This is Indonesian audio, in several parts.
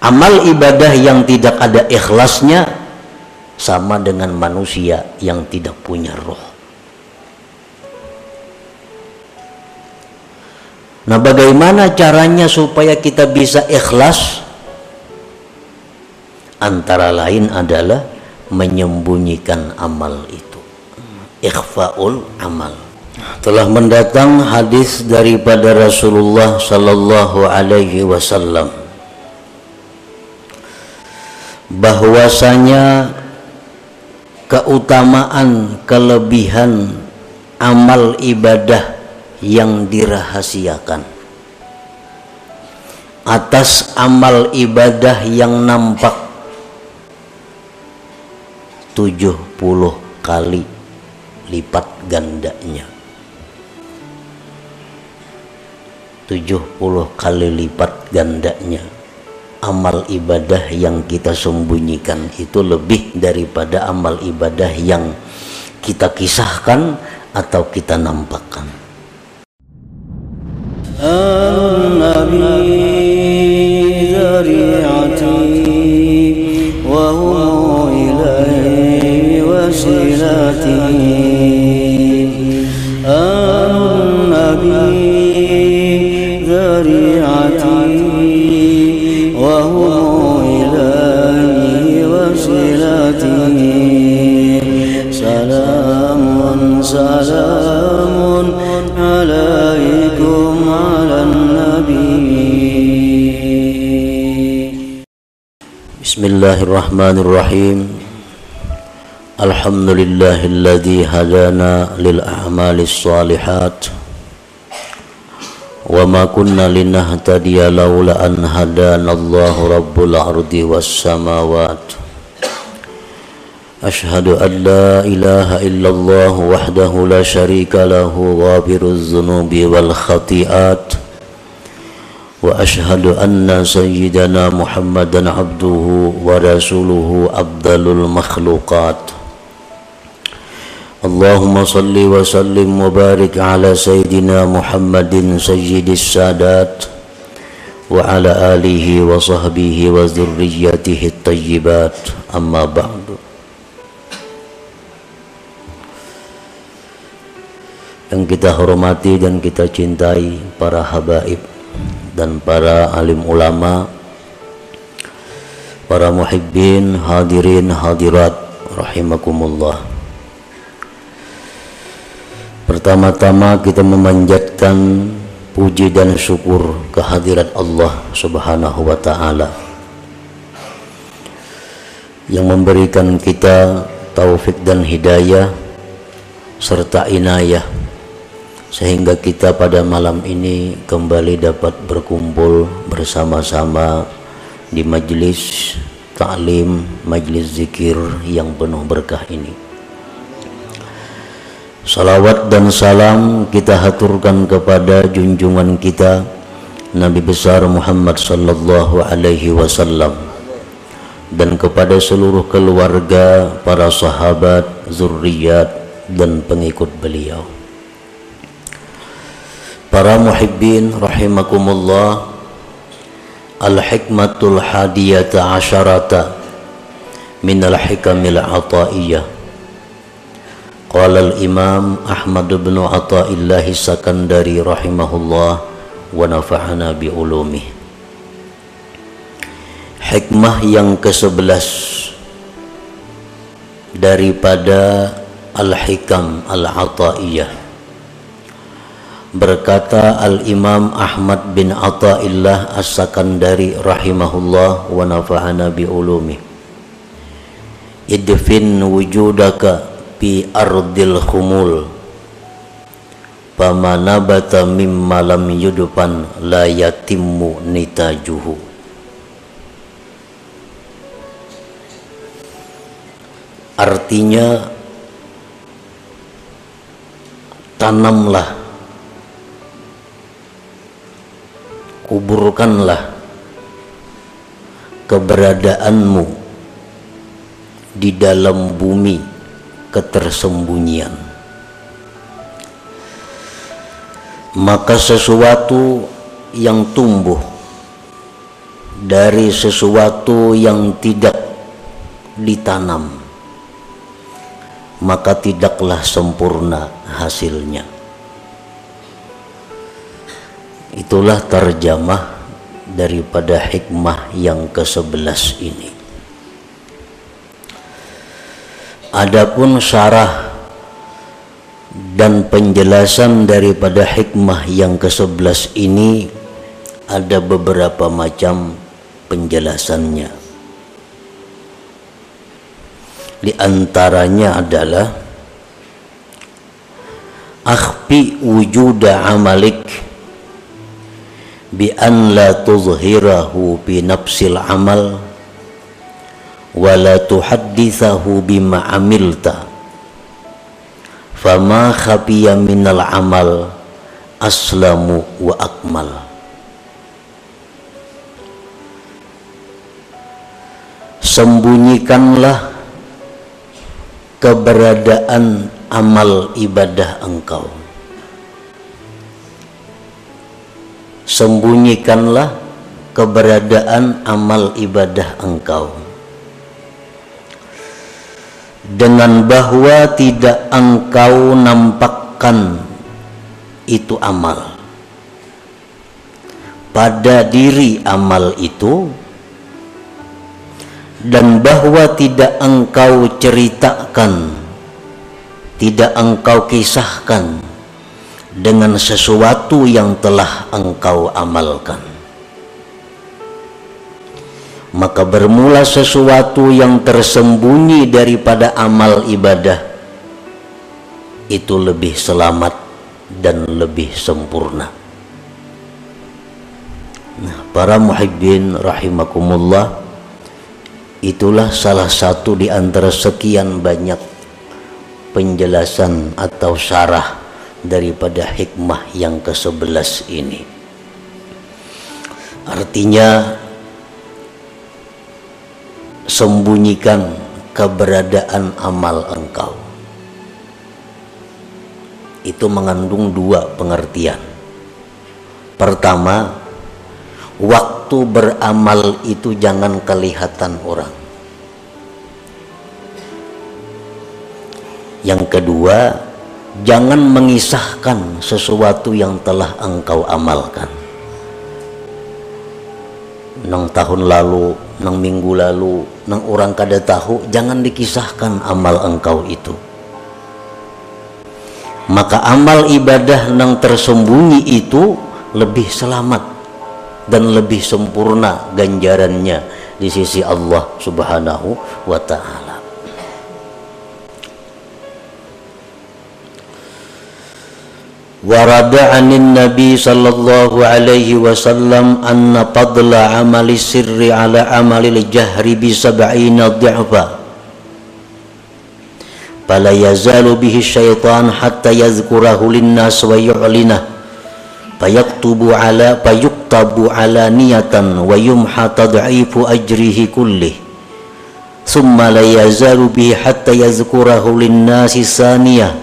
amal ibadah yang tidak ada ikhlasnya sama dengan manusia yang tidak punya roh Nah, bagaimana caranya supaya kita bisa ikhlas? Antara lain adalah menyembunyikan amal itu. Ikhfaul amal. Telah mendatang hadis daripada Rasulullah sallallahu alaihi wasallam bahwasanya keutamaan kelebihan amal ibadah yang dirahasiakan atas amal ibadah yang nampak 70 kali lipat gandanya. 70 kali lipat gandanya amal ibadah yang kita sembunyikan itu lebih daripada amal ibadah yang kita kisahkan atau kita nampakkan. Amin. Bismillahirrahmanirrahim. Alhamdulillahilladzi hadana lil a'malis salihat Wa ma kunna linahtadiya laula an hadanallahu rabbul ardi was samawat Ashhadu an la ilaha illallah wahdahu la syarika lahu ghafiruz dzunubi wal khathiat وأشهد أن سيدنا محمدا عبده ورسوله أفضل المخلوقات اللهم صل وسلم وبارك على سيدنا محمد سيد السادات وعلى آله وصحبه وذريته الطيبات أما بعد yang kita hormati dan kita cintai para habaib dan para alim ulama para muhibbin hadirin hadirat rahimakumullah. Pertama-tama kita memanjatkan puji dan syukur kehadirat Allah subhanahu wa ta'ala yang memberikan kita taufik dan hidayah serta inayah sehingga kita pada malam ini kembali dapat berkumpul bersama-sama di majlis ta'lim, majlis zikir yang penuh berkah ini. Salawat dan salam kita haturkan kepada junjungan kita Nabi besar Muhammad sallallahu alaihi wasallam dan kepada seluruh keluarga, para sahabat, zuriat dan pengikut beliau para muhibbin rahimakumullah al-hikmatul hadiyata asyarata min al-hikamil ataiyah. Qala al-imam Ahmad bin Athaillah Sakandari rahimahullah wa nafa'ana bi ulumih. Hikmah yang ke-11 daripada al-hikam al-ataiyah berkata Al-Imam Ahmad bin Atta'illah As-Sakandari rahimahullah wa nafa'ana bi ulumi. Idfin wujudaka fi ardil khumul. Fama nabata mimma lam yudfan la yatimmu nitajuhu. Artinya tanamlah kuburkanlah keberadaanmu di dalam bumi ketersembunyian. Maka sesuatu yang tumbuh dari sesuatu yang tidak ditanam maka tidaklah sempurna hasilnya itulah terjemah daripada hikmah yang ke-11 ini. Adapun syarah dan penjelasan daripada hikmah yang ke-11 ini ada beberapa macam penjelasannya. Di antaranya adalah akhfi wujuda amalik bi an la tuzhirahu bi nafsil amal wa la tuhaddithahu bima amilta. Fama khafiya minal amal aslamu wa akmal. Sembunyikanlah keberadaan amal ibadah engkau sembunyikanlah keberadaan amal ibadah engkau. Dengan bahwa tidak engkau nampakkan itu amal. Pada diri amal itu dan bahwa tidak engkau ceritakan tidak engkau kisahkan dengan sesuatu yang telah engkau amalkan. Maka bermula sesuatu yang tersembunyi daripada amal ibadah itu lebih selamat dan lebih sempurna. Nah para muhibbin rahimakumullah itulah salah satu di antara sekian banyak penjelasan atau syarah daripada hikmah yang ke-11 ini. Artinya sembunyikan keberadaan amal engkau. Itu mengandung dua pengertian. Pertama waktu beramal itu jangan kelihatan orang. Yang kedua jangan mengisahkan sesuatu yang telah engkau amalkan nang tahun lalu nang minggu lalu nang orang kada tahu jangan dikisahkan amal engkau itu maka amal ibadah nang tersembunyi itu lebih selamat dan lebih sempurna ganjarannya di sisi Allah Subhanahu wa taala. ورد عن النبي صلى الله عليه وسلم أن فضل عمل السر على عمل الجهر بسبعين ضعفا. فلا يزال به الشيطان حتى يذكره للناس ويعلنه. فيكتب على فيكتب علانية ويمحى تضعيف أجره كله. ثم لا يزال به حتى يذكره للناس ثانية.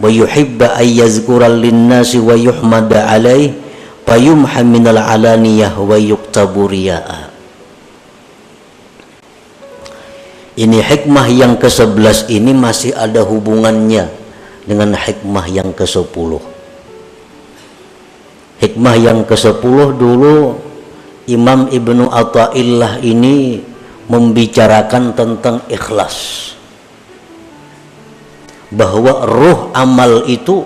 Wa yuhibba ay yazkura linnasi wa yuhmada alaih fayumha minal alaniyah wa yuktabu riya'a ini hikmah yang ke-11 ini masih ada hubungannya dengan hikmah yang ke-10 hikmah yang ke-10 dulu Imam Ibnu Atta'illah ini membicarakan tentang ikhlas bahwa ruh amal itu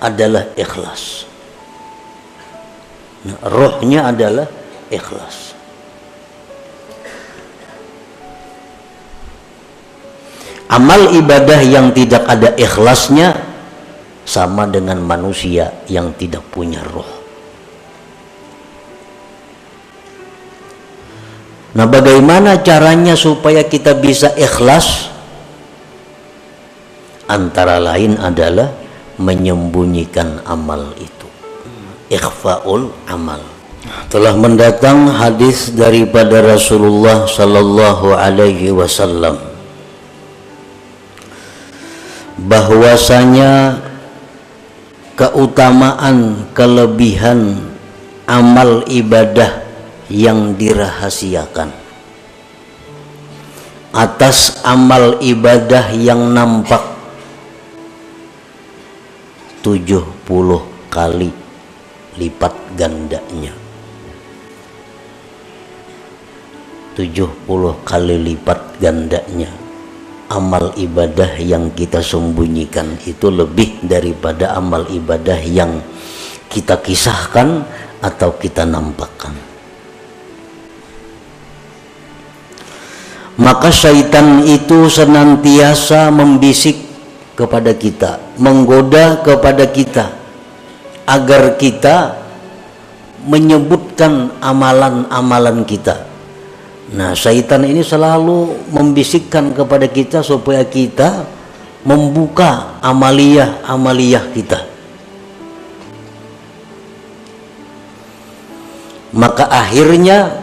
adalah ikhlas. Nah, rohnya adalah ikhlas. Amal ibadah yang tidak ada ikhlasnya sama dengan manusia yang tidak punya roh Nah, bagaimana caranya supaya kita bisa ikhlas? Antara lain adalah menyembunyikan amal itu. Ikhfaul amal. Telah mendatang hadis daripada Rasulullah sallallahu alaihi wasallam bahwasanya keutamaan kelebihan amal ibadah yang dirahasiakan atas amal ibadah yang nampak 70 kali lipat gandanya. 70 kali lipat gandanya. Amal ibadah yang kita sembunyikan itu lebih daripada amal ibadah yang kita kisahkan atau kita nampakkan. Maka syaitan itu senantiasa membisik kepada kita menggoda kepada kita agar kita menyebutkan amalan-amalan kita. Nah syaitan ini selalu membisikkan kepada kita supaya kita membuka amaliyah-amaliyah kita. Maka akhirnya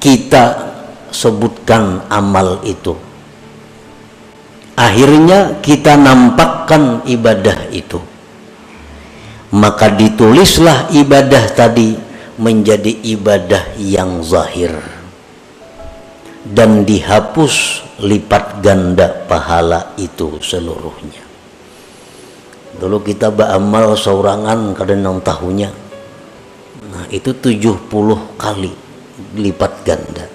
kita sebutkan amal itu akhirnya kita nampakkan ibadah itu. Maka ditulislah ibadah tadi menjadi ibadah yang zahir. Dan dihapus lipat ganda pahala itu seluruhnya. Dulu kita beramal seorangan kadang tahunnya. Nah itu 70 kali lipat ganda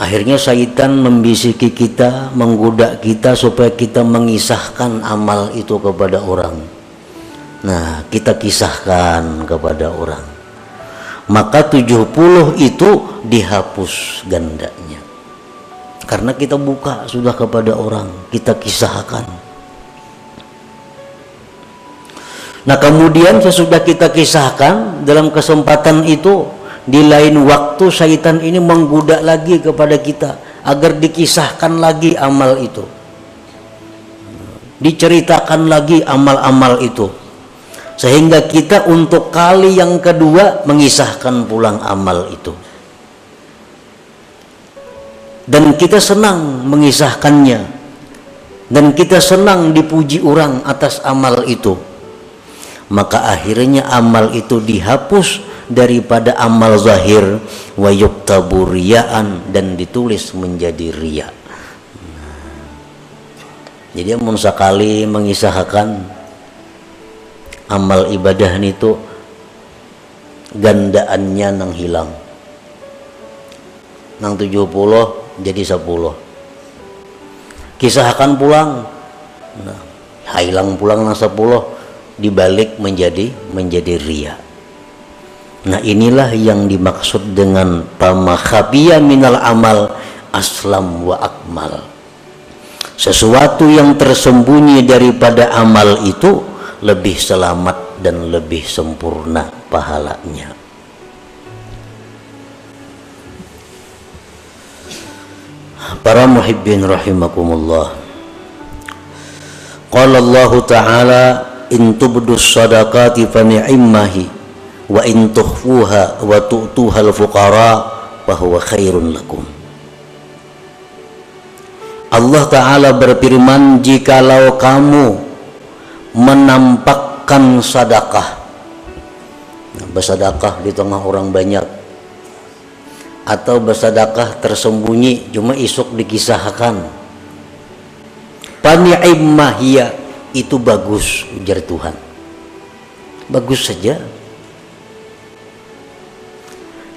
akhirnya syaitan membisiki kita menggoda kita supaya kita mengisahkan amal itu kepada orang. Nah kita kisahkan kepada orang. Maka 70 itu dihapus gandanya. Karena kita buka sudah kepada orang kita kisahkan. Nah kemudian sesudah kita kisahkan dalam kesempatan itu di lain waktu syaitan ini menggoda lagi kepada kita agar dikisahkan lagi amal itu. Diceritakan lagi amal-amal itu. Sehingga kita untuk kali yang kedua mengisahkan pulang amal itu. Dan kita senang mengisahkannya. Dan kita senang dipuji orang atas amal itu maka akhirnya amal itu dihapus daripada amal zahir wa yuktabu dan ditulis menjadi riya. Jadi mun sekali mengisahkan amal ibadah itu gandaannya nang hilang. Nang 70 jadi 10 kisahkan pulang. Nah, hilang pulang nang 10 dibalik menjadi menjadi ria. Nah inilah yang dimaksud dengan pamakhabia minal amal aslam wa akmal. Sesuatu yang tersembunyi daripada amal itu lebih selamat dan lebih sempurna pahalanya. Para muhibbin rahimakumullah. Qala Allah Ta'ala in tubdus sadaqati fa ni'immahi wa in tukhfuha wa tu'tuhal fuqara fa huwa khairun lakum. Allah Ta'ala berfirman jikalau kamu menampakkan sedekah bersedekah di tengah orang banyak atau bersedekah tersembunyi cuma isuk dikisahkan. Pani'immahiyah itu bagus ujar Tuhan. Bagus saja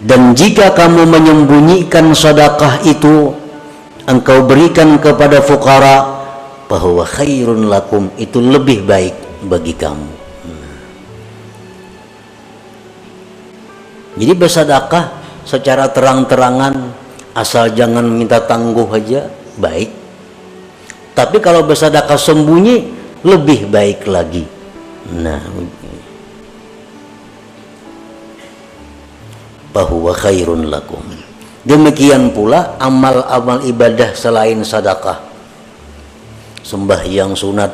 dan jika kamu menyembunyikan sedekah itu engkau berikan kepada fukara bahwa khairun lakum itu lebih baik bagi kamu. Jadi bersedekah secara terang-terangan asal jangan minta tangguh aja baik. Tapi kalau bersedekah sembunyi lebih baik lagi. Nah bahwa khairun lakum. Demikian pula amal-amal ibadah selain sedekah. Sembahyang sunat.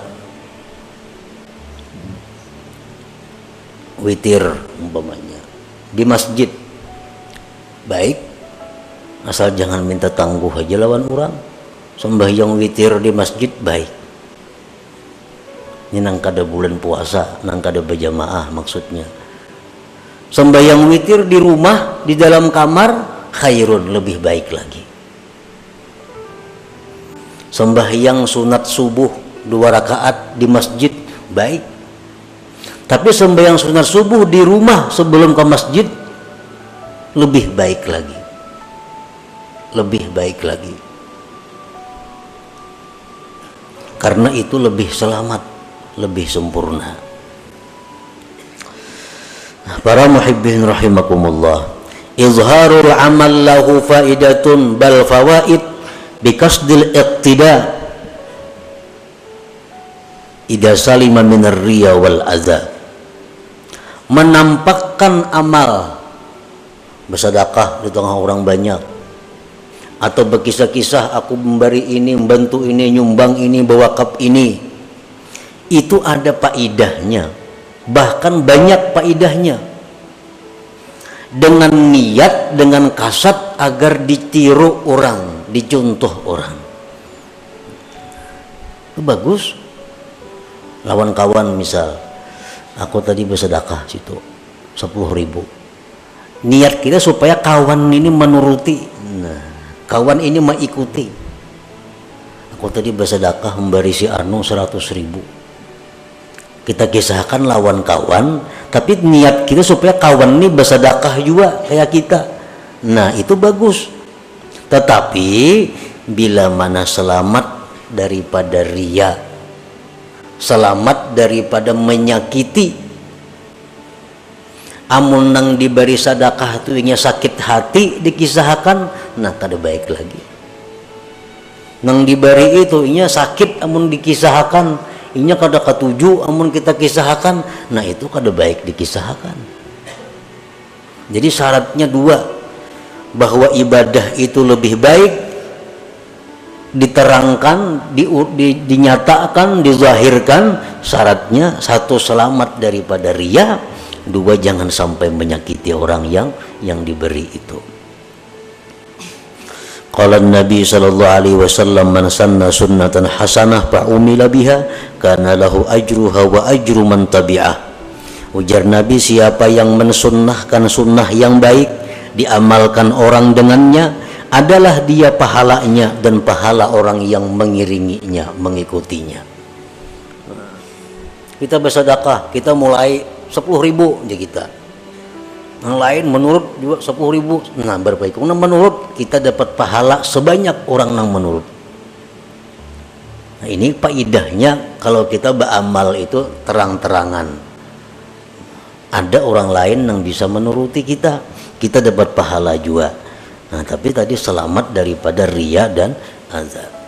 Witir umpamanya. Di masjid. Baik. Asal jangan minta tangguh aja lawan orang. Sembahyang witir di masjid baik. Ini nang kada bulan puasa nang kada berjamaah maksudnya sembahyang witir di rumah di dalam kamar khairun lebih baik lagi. Sembahyang sunat subuh dua rakaat di masjid baik. Tapi sembahyang sunat subuh di rumah sebelum ke masjid lebih baik lagi. Lebih baik lagi. Karena itu lebih selamat lebih sempurna para muhibbin rahimakumullah izharul amal lahu faidatun bal fawaid bikasdil iqtida. Ida salima minar riya wal adha. Menampakkan amal bersedekah di tengah orang banyak. Atau berkisah-kisah aku memberi ini, membantu ini, nyumbang ini, bawa kap ini. Itu ada faidahnya bahkan banyak faidahnya dengan niat dengan kasat agar ditiru orang dicontoh orang. Itu bagus. Lawan kawan misal aku tadi bersedekah situ 10 ribu. Niat kita supaya kawan ini menuruti. Nah kawan ini mengikuti. Aku tadi bersedekah memberi si Anu 100 ribu kita kisahkan lawan kawan tapi niat kita supaya kawan ini bersedekah juga kayak kita. Nah itu bagus. Tetapi bila mana selamat daripada ria? Selamat daripada menyakiti? Amun nang diberi sedekah tu sakit hati dikisahkan nah kada baik lagi. Nang diberi itu inya sakit amun dikisahkan inya kada ketujuh amun kita kisahkan. Nah itu kada baik dikisahkan. Jadi syaratnya dua bahwa ibadah itu lebih baik diterangkan di, di, dinyatakan dizahirkan syaratnya satu selamat daripada ria dua jangan sampai menyakiti orang yang yang diberi itu Qala Nabi sallallahu alaihi wasallam man sanna sunnatan hasanah fa umila biha kana lahu ajruha wa ajru man tabi'ah. Ujar Nabi siapa yang mensunnahkan sunnah yang baik diamalkan orang dengannya adalah dia pahalanya dan pahala orang yang mengiringinya, mengikutinya. Kita bersedekah, kita mulai 10 ribu di kita yang lain menurut juga sepuluh ribu nah berbaik. Nah menurut kita dapat pahala sebanyak orang yang menurut. Nah ini faidahnya kalau kita beramal itu terang-terangan. Ada orang lain yang bisa menuruti kita kita dapat pahala juga. Nah tapi tadi selamat daripada ria dan azab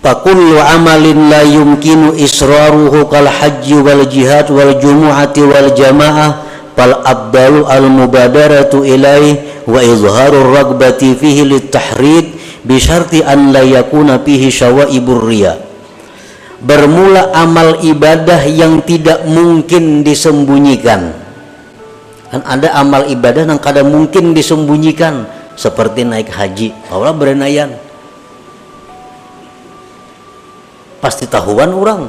Fakullu amalin la yumkinu israruhu kal haji wal jihad wal jumu'ati wal jama'ah fal abdalu al mubadaratu ilaih wa izharu ragbati fihi litahrik bi syarti an la yakuna fihi syawaibur riya bermula amal ibadah yang tidak mungkin disembunyikan. Kan ada amal ibadah yang kadang mungkin disembunyikan seperti naik haji. Allah berenayan pasti tahuan orang.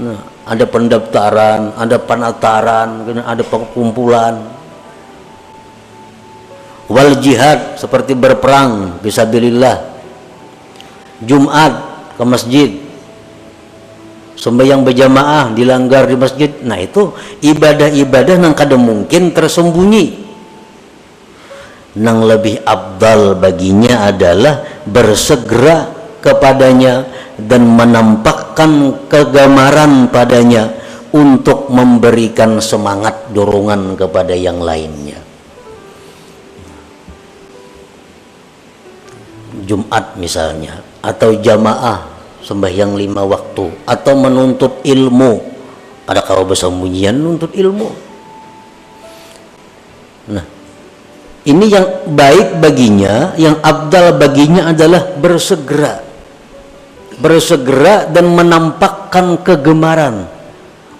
Nah, ada pendaftaran ada penataran ada pengumpulan wal jihad seperti berperang bisa bilillah Jumat ke masjid. Sembahyang berjamaah dilanggar di masjid. Nah itu ibadah-ibadah yang kadang mungkin tersembunyi. Yang lebih abdal baginya adalah bersegera kepadanya dan menampakkan kegamaran padanya untuk memberikan semangat dorongan kepada yang lainnya. Jumat misalnya atau jamaah sembahyang lima waktu atau menuntut ilmu. Ada kalau bersembunyian menuntut ilmu. Nah ini yang baik baginya yang abdal baginya adalah bersegera bersegera dan menampakkan kegemaran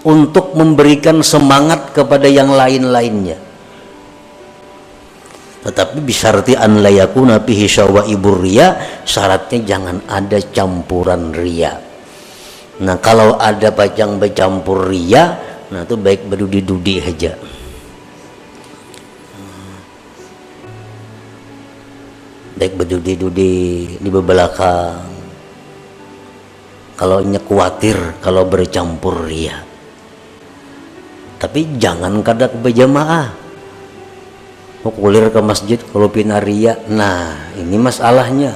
untuk memberikan semangat kepada yang lain-lainnya. Tetapi bisarti an layakuna fihi ibu ria syaratnya jangan ada campuran ria nah kalau ada pajang bercampur ria nah itu baik berdudi-dudi aja. Baik berdudi-dudi di belakang kalau nya khawatir kalau bercampur ria tapi jangan kadak berjamaah. Mau kulir ke masjid kalau pinaria nah ini masalahnya.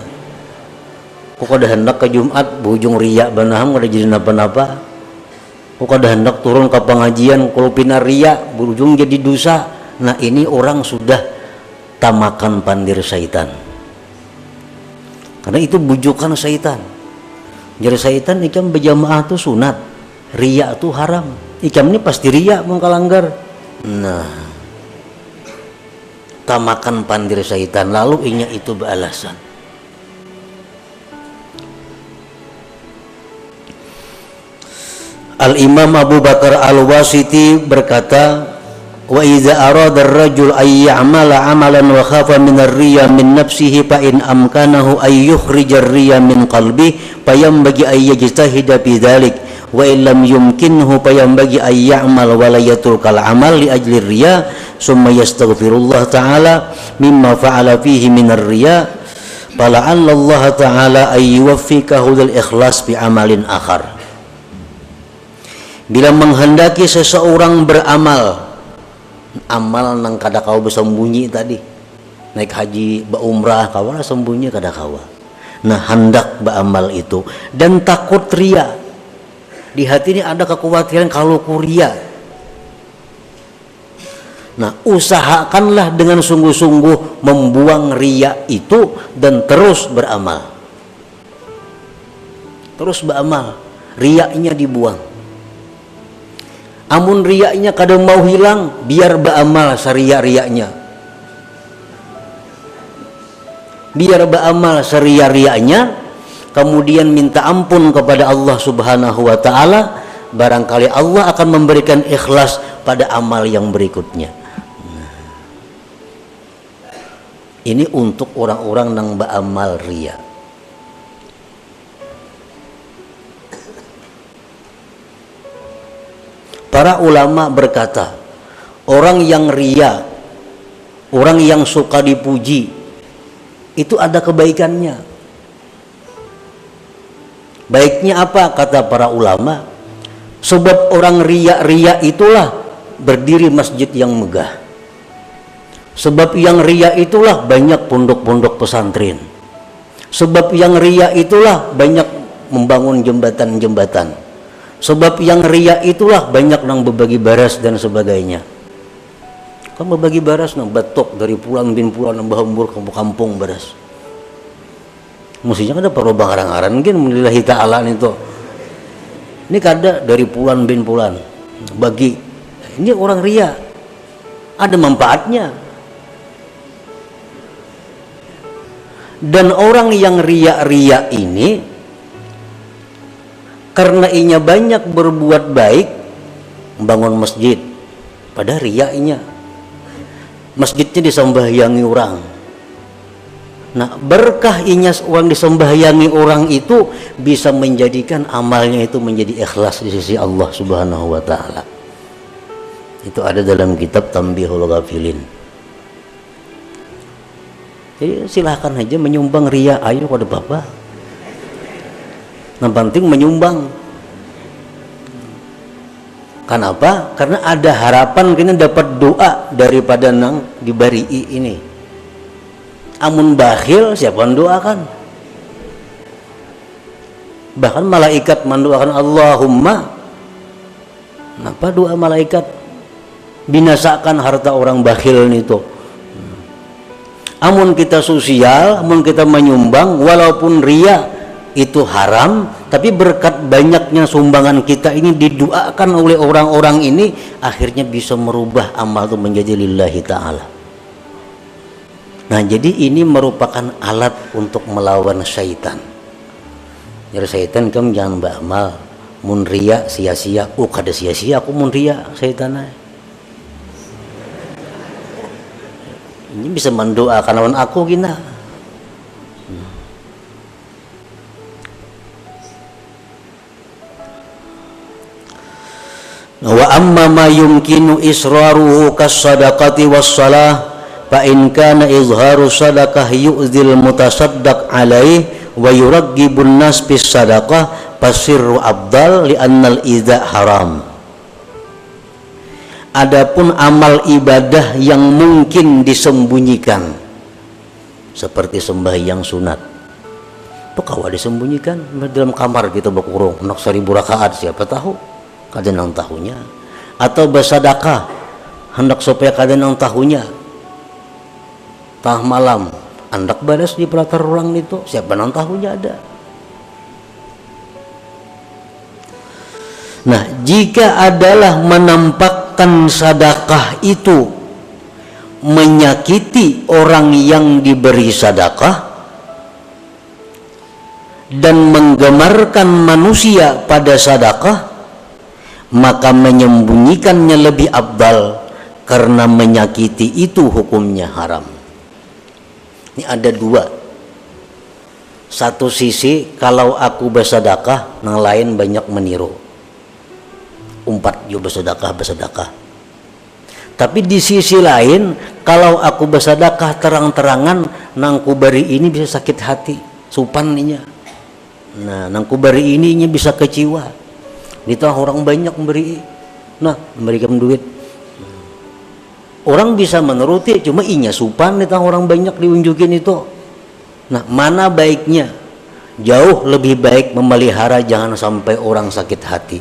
Kok ada hendak ke Jumat bujung ria banaham ada jadi napa-napa. Kok ada hendak turun ke pengajian kalau pinaria berujung jadi dosa nah ini orang sudah tamakan pandir syaitan. Karena itu bujukan syaitan jadi syaitan ikam berjamaah itu sunat. Ria itu haram. Ikam ini pasti ria mengkalanggar nah. Tamakan pandir syaitan. Lalu inya itu beralasan. Al-Imam Abu Bakar Al-Wasiti berkata wa idza arada ar-rajul ay ya'mala amalan wa khafa min ar-riya min nafsihi fa in amkanahu ay yukhrija ar-riya min qalbi fa yanbaghi ay yajtahida fi dhalik. Wa illam yumkinhu fayambagi ay ya'mal wa la yatrukal amal li ajli riya summa yastaghfirullah ta'ala mimma fa'ala fihi min riya fala'alla Allah ta'ala ay yuwaffiqahu lil ikhlas bi amalin akhar. Bila menghendaki seseorang beramal amal nang kada kau bersembunyi tadi. Naik haji ba umrah kawan sembunyi kada kawa. Nah hendak beramal itu dan takut ria. Di hati ini ada kekhawatiran kalau kuria nah usahakanlah dengan sungguh-sungguh membuang ria itu dan terus beramal. Terus beramal. Riaknya dibuang amun riaknya kadang mau hilang biar beramal seria riaknya. Biar beramal seria riaknya kemudian minta ampun kepada Allah Subhanahu wa taala barangkali Allah akan memberikan ikhlas pada amal yang berikutnya. Ini untuk orang-orang yang beramal ria para ulama berkata orang yang ria orang yang suka dipuji itu ada kebaikannya Baiknya apa kata para ulama? Sebab orang ria-ria itulah berdiri masjid yang megah. Sebab yang ria itulah banyak pondok-pondok pesantren. Sebab yang ria itulah banyak membangun jembatan-jembatan. Sebab yang ria itulah banyak nang berbagi baras dan sebagainya. Kamu berbagi baras nang batok dari pulang bin pulang nang bahambur kampung-kampung baras. Mestinya ada perlu aran mungkin melillahi ta'ala itu ini kada dari pulan bin pulan bagi ini orang ria ada manfaatnya. Dan orang yang ria-ria ini karena inya banyak berbuat baik membangun masjid pada riaknya masjidnya disembahyangi orang Nah, berkah inyas orang disembahyangi orang itu bisa menjadikan amalnya itu menjadi ikhlas di sisi Allah Subhanahu wa taala. Itu ada dalam kitab Tambihul Ghafilin. Jadi silahkan aja menyumbang ria ayo pada Bapak. Yang penting menyumbang. Kenapa? Karena ada harapan kita dapat doa daripada nang dibari ini. Amun bakhil siapa mendoakan bahkan malaikat mendoakan Allahumma. Apa doa malaikat? Binasakan harta orang bakhil itu amun kita sosial amun kita menyumbang walaupun ria itu haram tapi berkat banyaknya sumbangan kita ini didoakan oleh orang-orang ini akhirnya bisa merubah amal itu menjadi lillahi ta'ala Nah jadi ini merupakan alat untuk melawan syaitan. Jadi syaitan kamu jangan beramal munria sia-sia. Oh kada sia-sia aku munria syaitan. Ini bisa mendoakan lawan aku gina. Wa amma ma yumkinu israruhu kas sadaqati was salah fa in kana izharu sadaqah yu'dhil mutasaddaq alaih wa yuraggibun nas bis sadaqah fasirru abdal li annal idza haram. Adapun amal ibadah yang mungkin disembunyikan seperti sembahyang sunat. Itu kawa disembunyikan dalam kamar kita berkurung nak seribu rakaat siapa tahu kadang yang tahunya. Atau bersadakah hendak supaya kadang yang tahunya? Tah malam hendak balas di pelatar orang itu. Siapa yang tahunya ada? Nah jika adalah menampakkan sadakah itu menyakiti orang yang diberi sadakah dan menggemarkan manusia pada sadakah maka menyembunyikannya lebih abdal karena menyakiti itu hukumnya haram. Ini ada dua. Satu sisi kalau aku bersedekah yang lain banyak meniru. Umpat juga bersedekah bersedekah. Tapi di sisi lain kalau aku bersedekah terang-terangan nang beri ini bisa sakit hati supannya nah nang beri ini bisa kecewa tengah orang banyak memberi nah memberikan duit. Orang bisa menuruti cuma inya supan tengah orang banyak diunjukin itu. Nah mana baiknya? Jauh lebih baik memelihara jangan sampai orang sakit hati.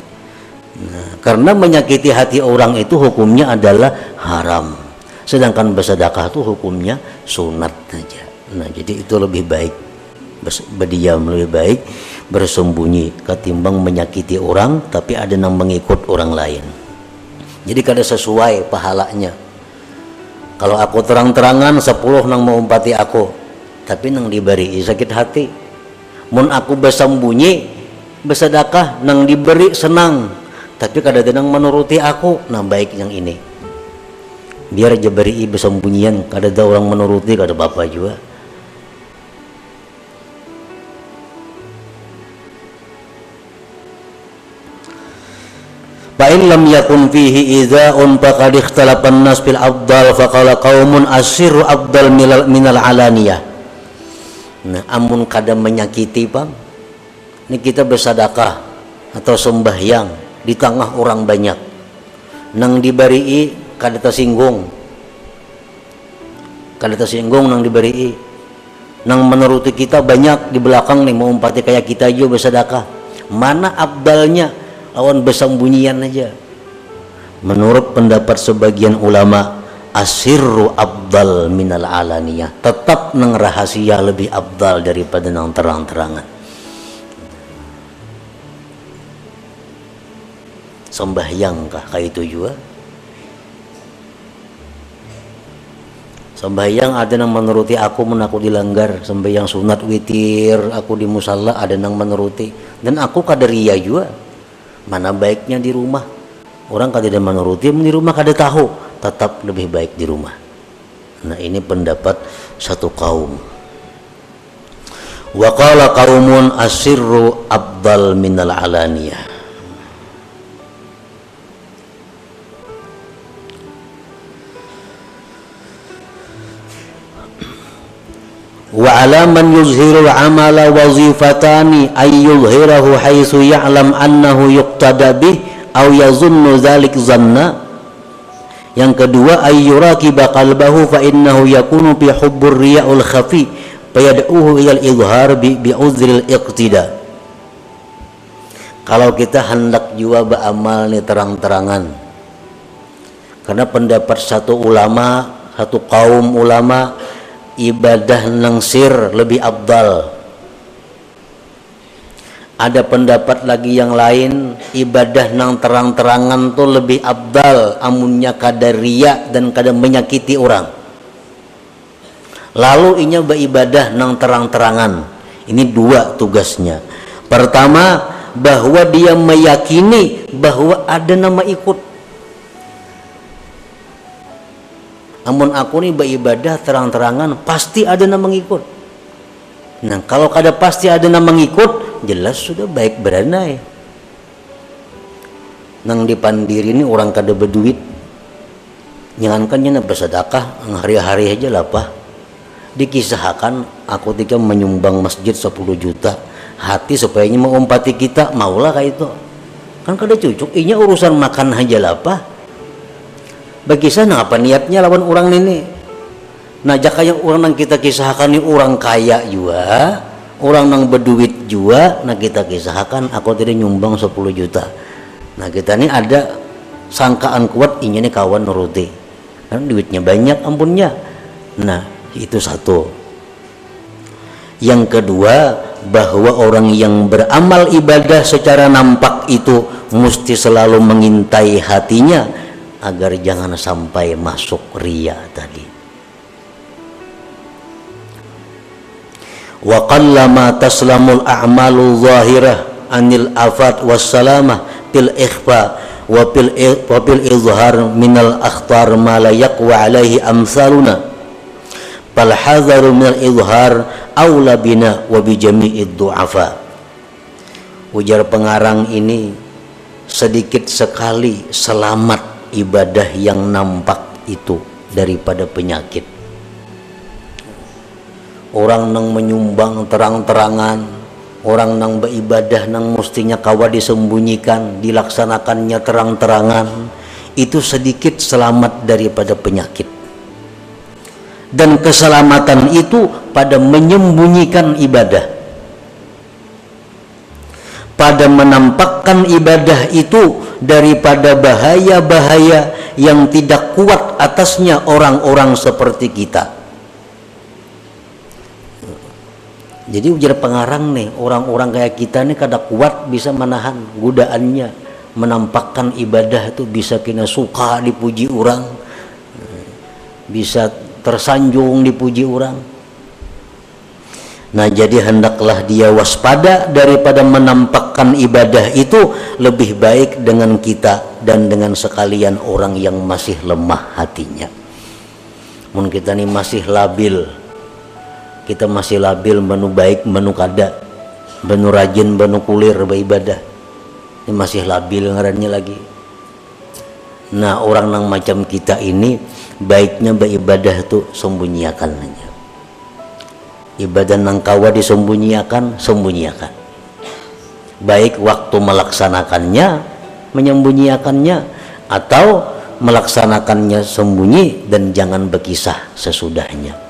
Nah, karena menyakiti hati orang itu hukumnya adalah haram. Sedangkan bersedekah itu hukumnya sunat saja. Nah, jadi itu lebih baik. Berdiam lebih baik bersembunyi ketimbang menyakiti orang tapi ada yang mengikut orang lain. Jadi kada sesuai pahalanya. Kalau aku terang-terangan sepuluh nang mau umpati aku, tapi nang diberi sakit hati. Mun aku bersembunyi bersedekah nang diberi senang, tapi kadang-kadang menuruti aku nah baik yang ini biar aja beri bersembunyian kada ada orang menuruti kada bapak juga Fa in lam yakun fihi idza'un faqad ikhtalafa an-nas bil afdal faqala qaumun asirru afdal minal alaniyah. Nah, amun kadang menyakiti, Bang. Ini kita bersedekah atau sembahyang di tengah orang banyak. Nang diberi kada tersinggung. Kada tersinggung nang diberi nang menuruti kita banyak di belakang nih mau umpati kayak kita juga bersedekah. Mana abdalnya lawan bersembunyian aja. Menurut pendapat sebagian ulama asirru abdal minal alaniyah. Tetap nang rahasia lebih abdal daripada nang terang-terangan. Sembahyang kah kayak itu juga? Sembahyang ada yang menuruti aku men aku dilanggar. Sembahyang sunat witir aku di musalla ada yang menuruti. Dan aku kadaria juga mana baiknya di rumah? Orang kada menuruti di rumah kada tahu. Tetap lebih baik di rumah. Nah ini pendapat satu kaum. Wa qala asirru abdal minal alaniyah wa ala man yuzhiru amala wazifatani ay yuzhirahu haitsu ya'lam annahu yuqtada bih aw yazunnu dzalik zanna. Yang kedua ay yuraqiba qalbahu fa innahu yakunu fi hubbur riya'ul khafi fayad'uhu ila al-izhar bi, bi uzril iqtida. Kalau kita hendak jua beramal nih terang-terangan karena pendapat satu ulama satu kaum ulama ibadah nangsir lebih abdal. Ada pendapat lagi yang lain ibadah nang terang-terangan tuh lebih abdal amunnya kadar ria dan kadar menyakiti orang. Lalu inya beribadah nang terang-terangan. Ini dua tugasnya. Pertama bahwa dia meyakini bahwa ada nama ikut amun aku nih beribadah terang-terangan pasti ada yang mengikut. Nah kalau kada pasti ada yang mengikut jelas sudah baik beranai. Nang dipandiri ini orang kada berduit. Nyangankannya na bersedekah hari-hari aja lah pak. Dikisahkan aku ketika menyumbang masjid 10 juta. Hati supaya ini mengumpati kita maulah kayak itu. Kan kada cucuk ini urusan makan aja lah pak bagi sana apa niatnya lawan orang ini? Nah jaka yang orang yang kita kisahkan ini orang kaya juga orang yang berduit juga nah kita kisahkan aku tidak nyumbang 10 juta. Nah kita ini ada sangkaan kuat ini nih kawan nuruti kan duitnya banyak ampunnya. Nah itu satu. Yang kedua bahwa orang yang beramal ibadah secara nampak itu mesti selalu mengintai hatinya agar jangan sampai masuk ria tadi. Wa qallama taslamul a'malu zahirah anil afat wassalamah fil ikhfa wa fil wa fil izhar minal akhtar ma la yaqwa alaihi amsaluna. Fal hadharu minal izhar aula bina wa bi jami'id du'afa. Ujar pengarang ini sedikit sekali selamat ibadah yang nampak itu daripada penyakit. Orang nang menyumbang terang-terangan orang nang beribadah nang mestinya kawa disembunyikan dilaksanakannya terang-terangan itu sedikit selamat daripada penyakit. Dan keselamatan itu pada menyembunyikan ibadah pada menampakkan ibadah itu daripada bahaya-bahaya yang tidak kuat atasnya orang-orang seperti kita. Jadi ujar pengarang nih orang-orang kayak kita nih kada kuat bisa menahan godaannya menampakkan ibadah itu bisa kena suka dipuji orang bisa tersanjung dipuji orang nah jadi hendaklah dia waspada daripada menampakkan ibadah itu lebih baik dengan kita dan dengan sekalian orang yang masih lemah hatinya. Mungkin kita ini masih labil. Kita masih labil menu baik menu kada menu rajin menu kulir beribadah. Ini masih labil ngarannya lagi. Nah orang yang macam kita ini baiknya beribadah itu sembunyikan aja ibadah nang kawa disembunyikan sembunyikan baik waktu melaksanakannya menyembunyikannya atau melaksanakannya sembunyi dan jangan berkisah sesudahnya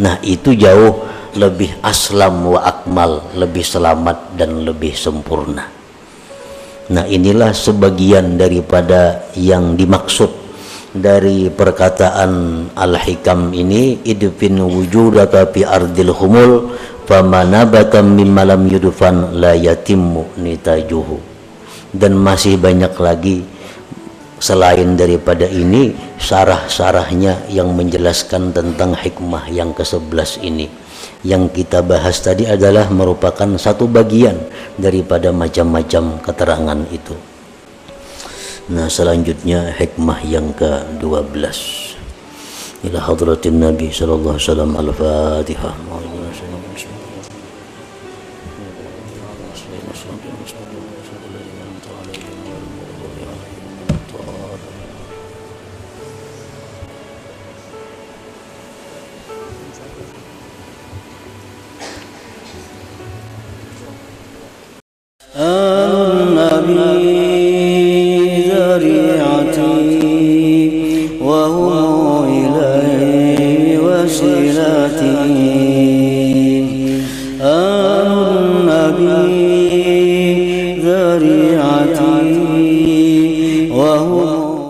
Nah itu jauh lebih aslam wa akmal, lebih selamat dan lebih sempurna. Nah inilah sebagian daripada yang dimaksud dari perkataan Al-Hikam ini idfin wujudaka fi ardil humul famanabata mimma lam yudfan la yatimmu nitajuhu. Dan masih banyak lagi selain daripada ini sarah-sarahnya yang menjelaskan tentang hikmah yang ke-11 ini. Yang kita bahas tadi adalah merupakan satu bagian daripada macam-macam keterangan itu nah selanjutnya hikmah yang ke-12 ila hadratin nabi sallallahu alaihi wasallam al-fatihah